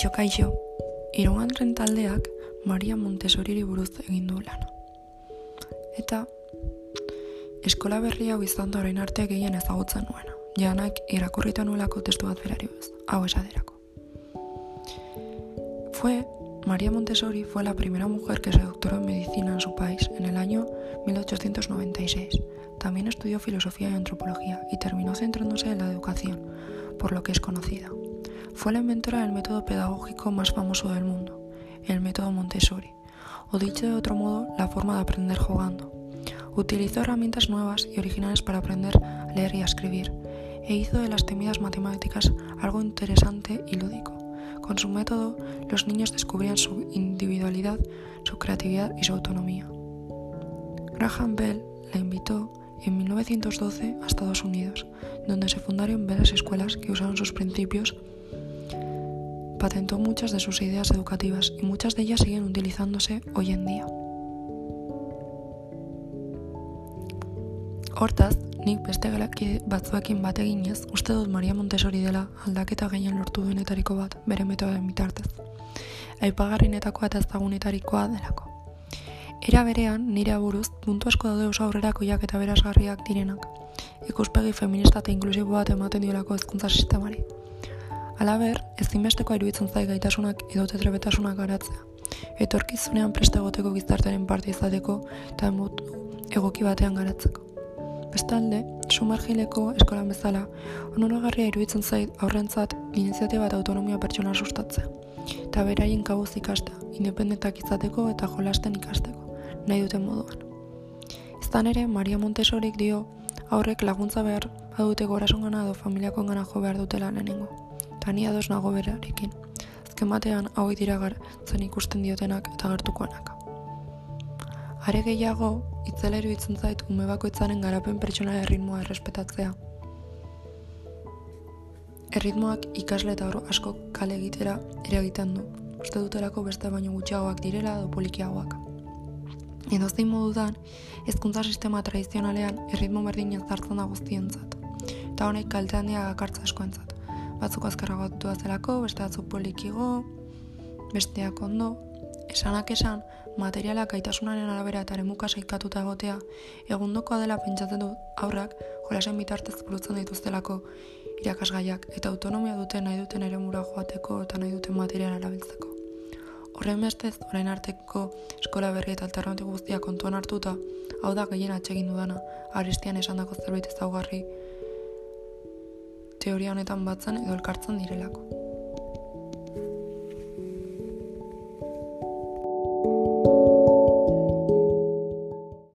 Kaixo, kaixo, irugarren taldeak Maria Montesoriri buruz egin du lana. Eta eskola berri hau izan orain arte gehien ezagutzen nuena. Janak irakurrita nuelako testu bat berari bez, hau esaderako. Fue, María Montessori fue la primera mujer que se doctoró en medicina en su país en el año 1896. También estudió filosofía y antropología y terminó centrándose en la educación, por lo que es conocida. Fue la inventora del método pedagógico más famoso del mundo, el método Montessori, o dicho de otro modo, la forma de aprender jugando. Utilizó herramientas nuevas y originales para aprender a leer y a escribir, e hizo de las temidas matemáticas algo interesante y lúdico. Con su método, los niños descubrían su individualidad, su creatividad y su autonomía. Graham Bell la invitó en 1912 a Estados Unidos, donde se fundaron varias escuelas que usaron sus principios patentó muchas de sus ideas educativas y muchas de ellas siguen utilizándose hoy en día. Hortaz, nik beste galaki batzuekin bat eginez, uste dut Maria Montessori dela aldaketa gehien lortu duenetariko bat bere metoden bitartez. Aipagarrinetakoa eta ezagunetarikoa delako. Era berean, nire aburuz, puntu asko daude oso aurrerakoiak eta berazgarriak direnak. Ikuspegi feminista eta inklusibo bat ematen diolako ezkuntza sistemari. Alaber, ezinbesteko iruditzen zai gaitasunak edo tetrebetasunak garatzea. Etorkizunean preste egoteko gizartearen parte izateko eta emot egoki batean garatzeko. Bestalde, sumargileko eskolan bezala, onoragarria iruditzen zait aurrentzat iniziatiba eta autonomia pertsona sustatzea. Eta beraien kabuz ikastea, independentak izateko eta jolasten ikasteko, nahi duten moduan. Izan ere, Maria Montesorik dio, aurrek laguntza behar badute gorasun gana edo familiako gana jo behar dutela lehenengo eta ni ados nago berarekin. Azken batean hau dira zen ikusten diotenak eta gertukoanak. Are gehiago, itzela iruditzen zait ume bakoitzaren garapen pertsona erritmoa errespetatzea. Erritmoak ikasle eta asko kale egitera ere egiten du. Uste dutelako beste baino gutxiagoak direla edo polikiagoak. Edo zein modudan, hezkuntza sistema tradizionalean erritmo berdinen zartzen da guztientzat. Eta honek kalte handia gakartza askoentzat batzuk azkarrago atutua zelako, beste batzuk polikigo, besteak ondo. Esanak esan, materialak gaitasunaren arabera eta eremuka saikatuta egotea, egundokoa dela pentsatzen du aurrak jolasen bitartez burutzen dituztelako irakasgaiak eta autonomia duten nahi duten ere joateko eta nahi duten materiala erabiltzeko. Horren bestez, orain arteko eskola berri eta alternatik guztia kontuan hartuta, hau da gehien atsegin dudana, aristian esan dako zerbait ezaugarri teoria honetan batzen edo elkartzen direlako.